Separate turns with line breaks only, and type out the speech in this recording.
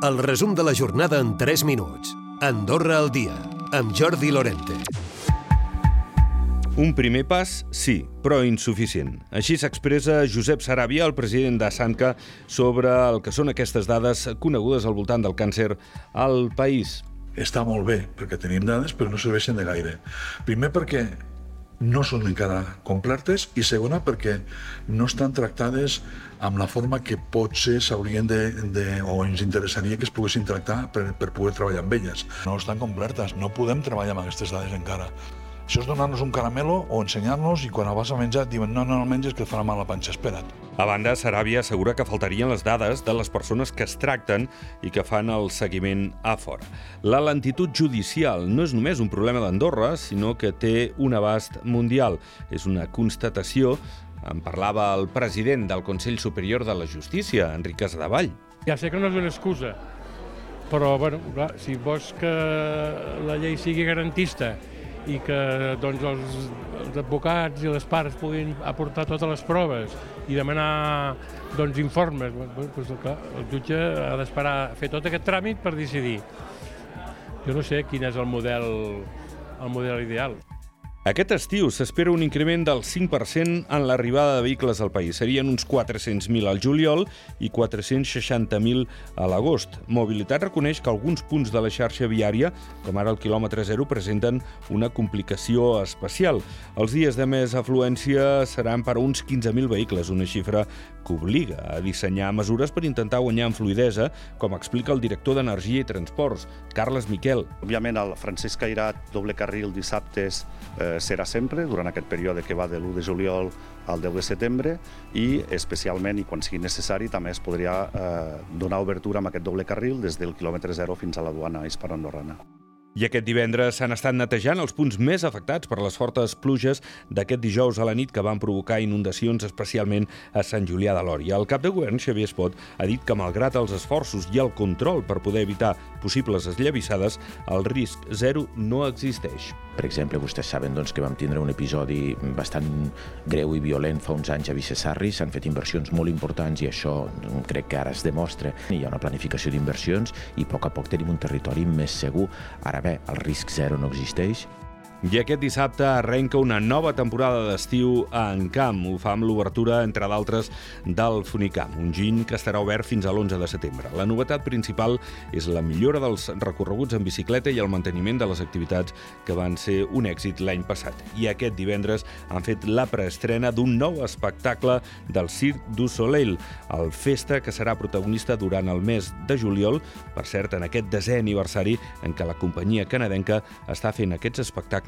El resum de la jornada en 3 minuts. Andorra al dia, amb Jordi Lorente.
Un primer pas, sí, però insuficient. Així s'expressa Josep Saràbia, el president de Sanca, sobre el que són aquestes dades conegudes al voltant del càncer al país.
Està molt bé, perquè tenim dades, però no serveixen de gaire. Primer perquè no són encara complertes i segona perquè no estan tractades amb la forma que potser s'haurien de, de, o ens interessaria que es poguessin tractar per, per poder treballar amb elles. No estan complertes, no podem treballar amb aquestes dades encara. Això és donar-nos un caramelo o ensenyar-nos i quan el vas a menjar et diuen no, no, no el menges que et farà mal la panxa, espera't.
A banda, Saràbia assegura que faltarien les dades de les persones que es tracten i que fan el seguiment a fora. La lentitud judicial no és només un problema d'Andorra, sinó que té un abast mundial. És una constatació en parlava el president del Consell Superior de la Justícia, Enric Casadevall.
Ja sé que no és una excusa, però bueno, clar, si vols que la llei sigui garantista i que doncs, els, els advocats i les parts puguin aportar totes les proves i demanar doncs, informes. Doncs, clar, el jutge ha d'esperar fer tot aquest tràmit per decidir. Jo no sé quin és el model, el model ideal.
Aquest estiu s'espera un increment del 5% en l'arribada de vehicles al país. Serien uns 400.000 al juliol i 460.000 a l'agost. Mobilitat reconeix que alguns punts de la xarxa viària, com ara el quilòmetre zero, presenten una complicació especial. Els dies de més afluència seran per a uns 15.000 vehicles, una xifra que obliga a dissenyar mesures per intentar guanyar en fluidesa, com explica el director d'Energia i Transports, Carles Miquel.
Òbviament, el Francesc Cairat, doble carril dissabtes, eh, serà sempre durant aquest període que va de l'1 de juliol al 10 de setembre i especialment i quan sigui necessari també es podria eh, donar obertura amb aquest doble carril des del quilòmetre zero fins a la duana hispanoandorrana.
I aquest divendres s'han estat netejant els punts més afectats per les fortes pluges d'aquest dijous a la nit que van provocar inundacions especialment a Sant Julià de Lòria. El cap de govern, Xavier Espot, ha dit que malgrat els esforços i el control per poder evitar possibles esllavissades, el risc zero no existeix.
Per exemple, vostès saben doncs, que vam tindre un episodi bastant greu i violent fa uns anys a Vicessarri, s'han fet inversions molt importants i això crec que ara es demostra. Hi ha una planificació d'inversions i a poc a poc tenim un territori més segur. Ara bé, el risc zero no existeix
i aquest dissabte arrenca una nova temporada d'estiu a Encamp. Ho fa amb l'obertura, entre d'altres, del Funicamp, un giny que estarà obert fins a l'11 de setembre. La novetat principal és la millora dels recorreguts en bicicleta i el manteniment de les activitats que van ser un èxit l'any passat. I aquest divendres han fet la preestrena d'un nou espectacle del Cirque du Soleil, el Festa, que serà protagonista durant el mes de juliol, per cert, en aquest desè aniversari en què la companyia canadenca està fent aquests espectacles